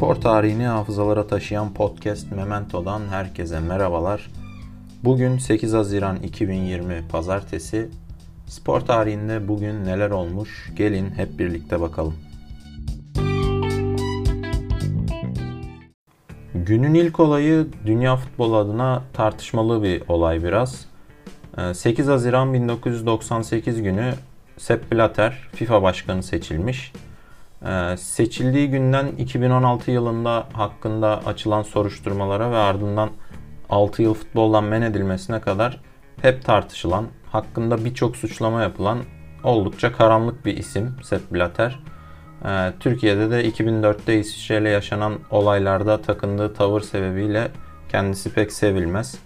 Spor tarihini hafızalara taşıyan podcast Memento'dan herkese merhabalar. Bugün 8 Haziran 2020 Pazartesi. Spor tarihinde bugün neler olmuş? Gelin hep birlikte bakalım. Günün ilk olayı dünya futbolu adına tartışmalı bir olay biraz. 8 ee, Haziran 1998 günü Sepp Blatter FIFA başkanı seçilmiş. Ee, seçildiği günden 2016 yılında hakkında açılan soruşturmalara ve ardından 6 yıl futboldan men edilmesine kadar hep tartışılan, hakkında birçok suçlama yapılan oldukça karanlık bir isim Sepp Blatter. Ee, Türkiye'de de 2004'te İsviçre ile yaşanan olaylarda takındığı tavır sebebiyle kendisi pek sevilmez.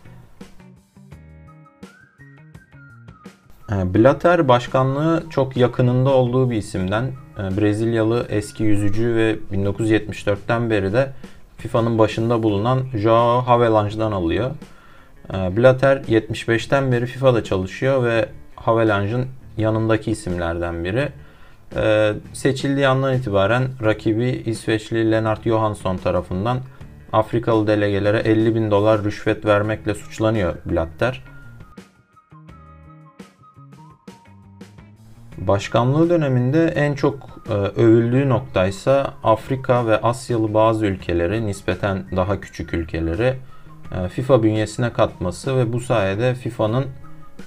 Ee, Blatter başkanlığı çok yakınında olduğu bir isimden Brezilyalı eski yüzücü ve 1974'ten beri de FIFA'nın başında bulunan Joao Havelange'dan alıyor. E, Blatter 75'ten beri FIFA'da çalışıyor ve Havelange'ın yanındaki isimlerden biri. E, seçildiği andan itibaren rakibi İsveçli Lennart Johansson tarafından Afrikalı delegelere 50 bin dolar rüşvet vermekle suçlanıyor Blatter. Başkanlığı döneminde en çok övüldüğü noktaysa Afrika ve Asyalı bazı ülkeleri, nispeten daha küçük ülkeleri e, FIFA bünyesine katması ve bu sayede FIFA'nın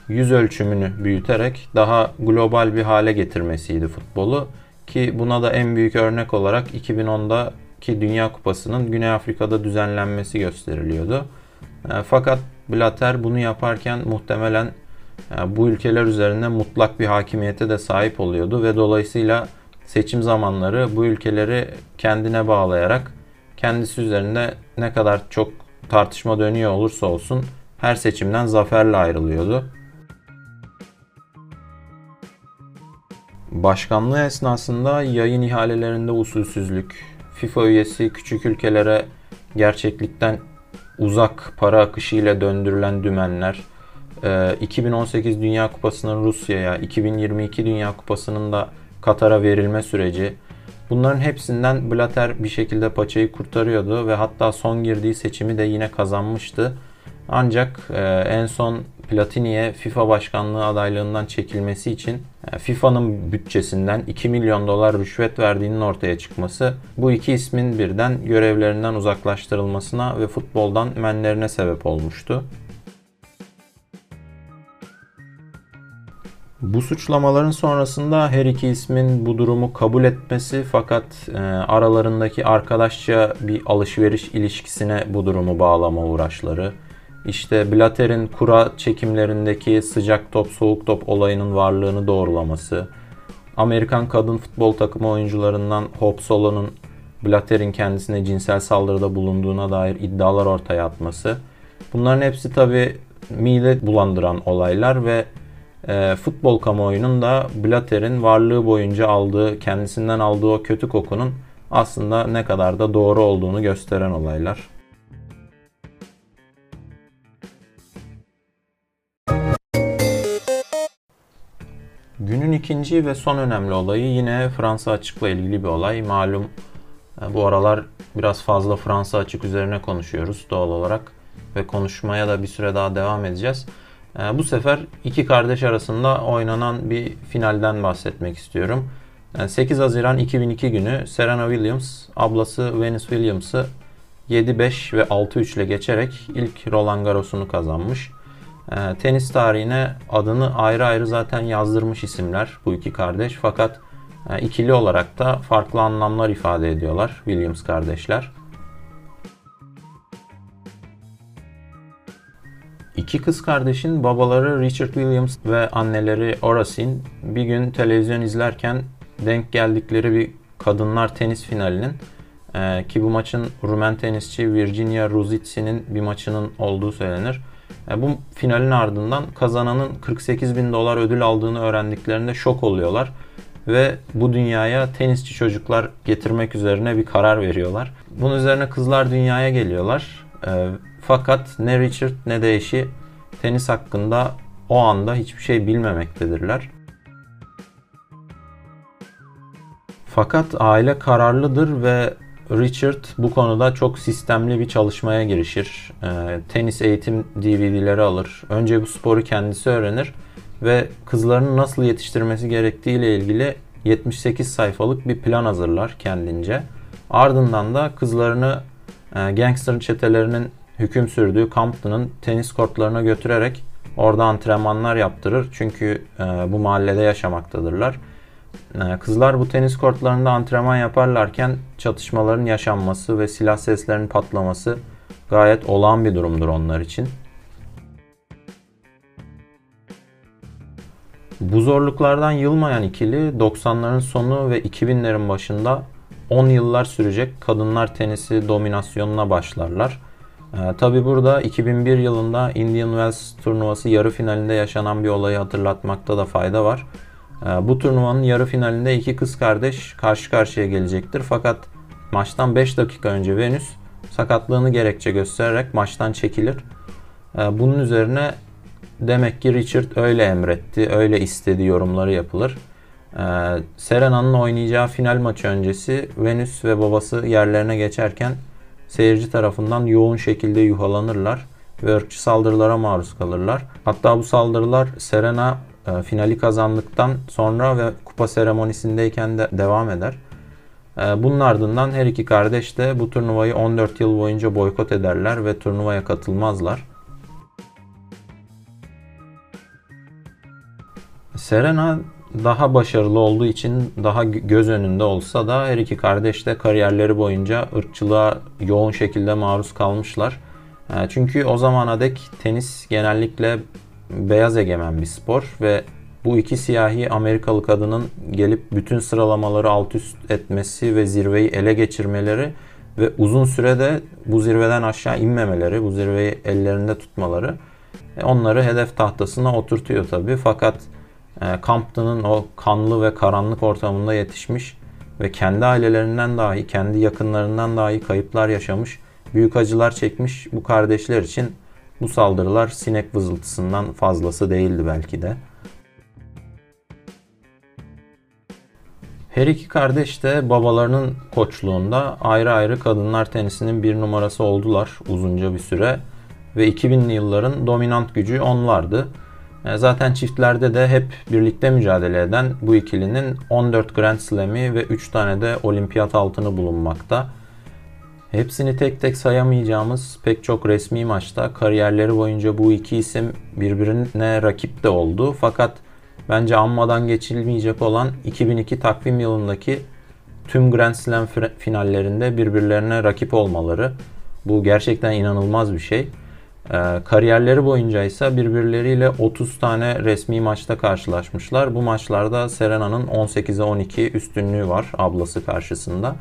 yüz ölçümünü büyüterek daha global bir hale getirmesiydi futbolu. Ki buna da en büyük örnek olarak 2010'daki Dünya Kupası'nın Güney Afrika'da düzenlenmesi gösteriliyordu. E, fakat Blatter bunu yaparken muhtemelen bu ülkeler üzerinde mutlak bir hakimiyete de sahip oluyordu ve dolayısıyla seçim zamanları bu ülkeleri kendine bağlayarak kendisi üzerinde ne kadar çok tartışma dönüyor olursa olsun her seçimden zaferle ayrılıyordu. Başkanlığı esnasında yayın ihalelerinde usulsüzlük, FIFA üyesi küçük ülkelere gerçeklikten uzak para akışı ile döndürülen dümenler, 2018 ee, Dünya Kupası'nın Rusya'ya, 2022 Dünya Kupası'nın da Katar'a verilme süreci. Bunların hepsinden Blatter bir şekilde paçayı kurtarıyordu ve hatta son girdiği seçimi de yine kazanmıştı. Ancak e, en son Platini'ye FIFA başkanlığı adaylığından çekilmesi için e, FIFA'nın bütçesinden 2 milyon dolar rüşvet verdiğinin ortaya çıkması bu iki ismin birden görevlerinden uzaklaştırılmasına ve futboldan menlerine sebep olmuştu. Bu suçlamaların sonrasında her iki ismin bu durumu kabul etmesi fakat e, aralarındaki arkadaşça bir alışveriş ilişkisine bu durumu bağlama uğraşları. İşte Blatter'in kura çekimlerindeki sıcak top soğuk top olayının varlığını doğrulaması. Amerikan kadın futbol takımı oyuncularından Hope Solo'nun Blatter'in kendisine cinsel saldırıda bulunduğuna dair iddialar ortaya atması. Bunların hepsi tabi mide bulandıran olaylar ve e, futbol kamuoyunun da Blatter'in varlığı boyunca aldığı, kendisinden aldığı o kötü kokunun aslında ne kadar da doğru olduğunu gösteren olaylar. Günün ikinci ve son önemli olayı yine Fransa açıkla ilgili bir olay. Malum e, bu aralar biraz fazla Fransa açık üzerine konuşuyoruz doğal olarak ve konuşmaya da bir süre daha devam edeceğiz. Ee, bu sefer iki kardeş arasında oynanan bir finalden bahsetmek istiyorum. 8 Haziran 2002 günü Serena Williams ablası Venus Williams'ı 7-5 ve 6-3 ile geçerek ilk Roland Garros'unu kazanmış. Ee, tenis tarihine adını ayrı ayrı zaten yazdırmış isimler bu iki kardeş fakat e, ikili olarak da farklı anlamlar ifade ediyorlar Williams kardeşler. İki kız kardeşin babaları Richard Williams ve anneleri Oracin bir gün televizyon izlerken denk geldikleri bir kadınlar tenis finalinin e, ki bu maçın Rumen tenisçi Virginia Ruzitsi'nin bir maçının olduğu söylenir. E, bu finalin ardından kazananın 48 bin dolar ödül aldığını öğrendiklerinde şok oluyorlar ve bu dünyaya tenisçi çocuklar getirmek üzerine bir karar veriyorlar. Bunun üzerine kızlar dünyaya geliyorlar. E, fakat ne Richard ne de eşi tenis hakkında o anda hiçbir şey bilmemektedirler. Fakat aile kararlıdır ve Richard bu konuda çok sistemli bir çalışmaya girişir. E, tenis eğitim DVD'leri alır. Önce bu sporu kendisi öğrenir ve kızlarını nasıl yetiştirmesi gerektiğiyle ilgili 78 sayfalık bir plan hazırlar kendince. Ardından da kızlarını e, gangster çetelerinin hüküm sürdüğü Compton'ın tenis kortlarına götürerek orada antrenmanlar yaptırır. Çünkü e, bu mahallede yaşamaktadırlar. E, kızlar bu tenis kortlarında antrenman yaparlarken çatışmaların yaşanması ve silah seslerinin patlaması gayet olağan bir durumdur onlar için. Bu zorluklardan yılmayan ikili 90'ların sonu ve 2000'lerin başında 10 yıllar sürecek kadınlar tenisi dominasyonuna başlarlar. Ee, Tabi burada 2001 yılında Indian Wells turnuvası yarı finalinde yaşanan bir olayı hatırlatmakta da fayda var. Ee, bu turnuvanın yarı finalinde iki kız kardeş karşı karşıya gelecektir. Fakat maçtan 5 dakika önce Venüs sakatlığını gerekçe göstererek maçtan çekilir. Ee, bunun üzerine demek ki Richard öyle emretti, öyle istedi yorumları yapılır. Ee, Serena'nın oynayacağı final maçı öncesi Venüs ve babası yerlerine geçerken seyirci tarafından yoğun şekilde yuhalanırlar ve ırkçı saldırılara maruz kalırlar. Hatta bu saldırılar Serena e, finali kazandıktan sonra ve kupa seremonisindeyken de devam eder. E, bunun ardından her iki kardeş de bu turnuvayı 14 yıl boyunca boykot ederler ve turnuvaya katılmazlar. Serena daha başarılı olduğu için daha göz önünde olsa da her iki kardeş de kariyerleri boyunca ırkçılığa yoğun şekilde maruz kalmışlar. E, çünkü o zamana dek tenis genellikle beyaz egemen bir spor ve bu iki siyahi Amerikalı kadının gelip bütün sıralamaları alt üst etmesi ve zirveyi ele geçirmeleri ve uzun sürede bu zirveden aşağı inmemeleri, bu zirveyi ellerinde tutmaları e, onları hedef tahtasına oturtuyor tabii. Fakat Compton'ın o kanlı ve karanlık ortamında yetişmiş ve kendi ailelerinden dahi, kendi yakınlarından dahi kayıplar yaşamış, büyük acılar çekmiş bu kardeşler için bu saldırılar sinek vızıltısından fazlası değildi belki de. Her iki kardeş de babalarının koçluğunda ayrı ayrı kadınlar tenisinin bir numarası oldular uzunca bir süre ve 2000'li yılların dominant gücü onlardı. E, zaten çiftlerde de hep birlikte mücadele eden bu ikilinin 14 Grand Slam'i ve 3 tane de olimpiyat altını bulunmakta. Hepsini tek tek sayamayacağımız pek çok resmi maçta kariyerleri boyunca bu iki isim birbirine rakip de oldu. Fakat bence anmadan geçilmeyecek olan 2002 takvim yılındaki tüm Grand Slam finallerinde birbirlerine rakip olmaları. Bu gerçekten inanılmaz bir şey. Ee, kariyerleri boyunca ise birbirleriyle 30 tane resmi maçta karşılaşmışlar. Bu maçlarda Serena'nın 18'e 12 üstünlüğü var ablası karşısında.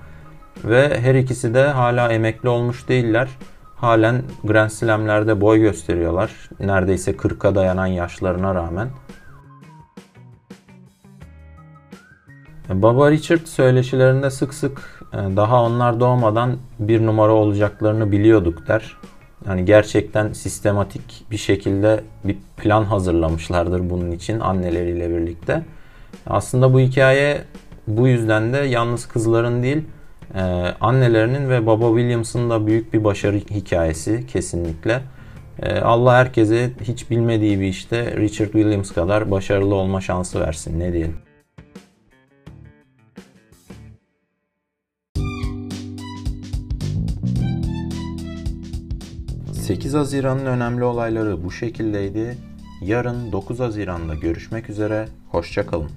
Ve her ikisi de hala emekli olmuş değiller. Halen Grand Slam'lerde boy gösteriyorlar. Neredeyse 40'a dayanan yaşlarına rağmen. Baba Richard söyleşilerinde sık sık e, daha onlar doğmadan bir numara olacaklarını biliyorduk der. Yani gerçekten sistematik bir şekilde bir plan hazırlamışlardır bunun için anneleriyle birlikte. Aslında bu hikaye bu yüzden de yalnız kızların değil ee, annelerinin ve baba Williams'ın da büyük bir başarı hikayesi kesinlikle. Ee, Allah herkese hiç bilmediği bir işte Richard Williams kadar başarılı olma şansı versin ne diyelim. ...8 Haziran'ın önemli olayları bu şekildeydi. Yarın 9 Haziran'da görüşmek üzere, hoşçakalın.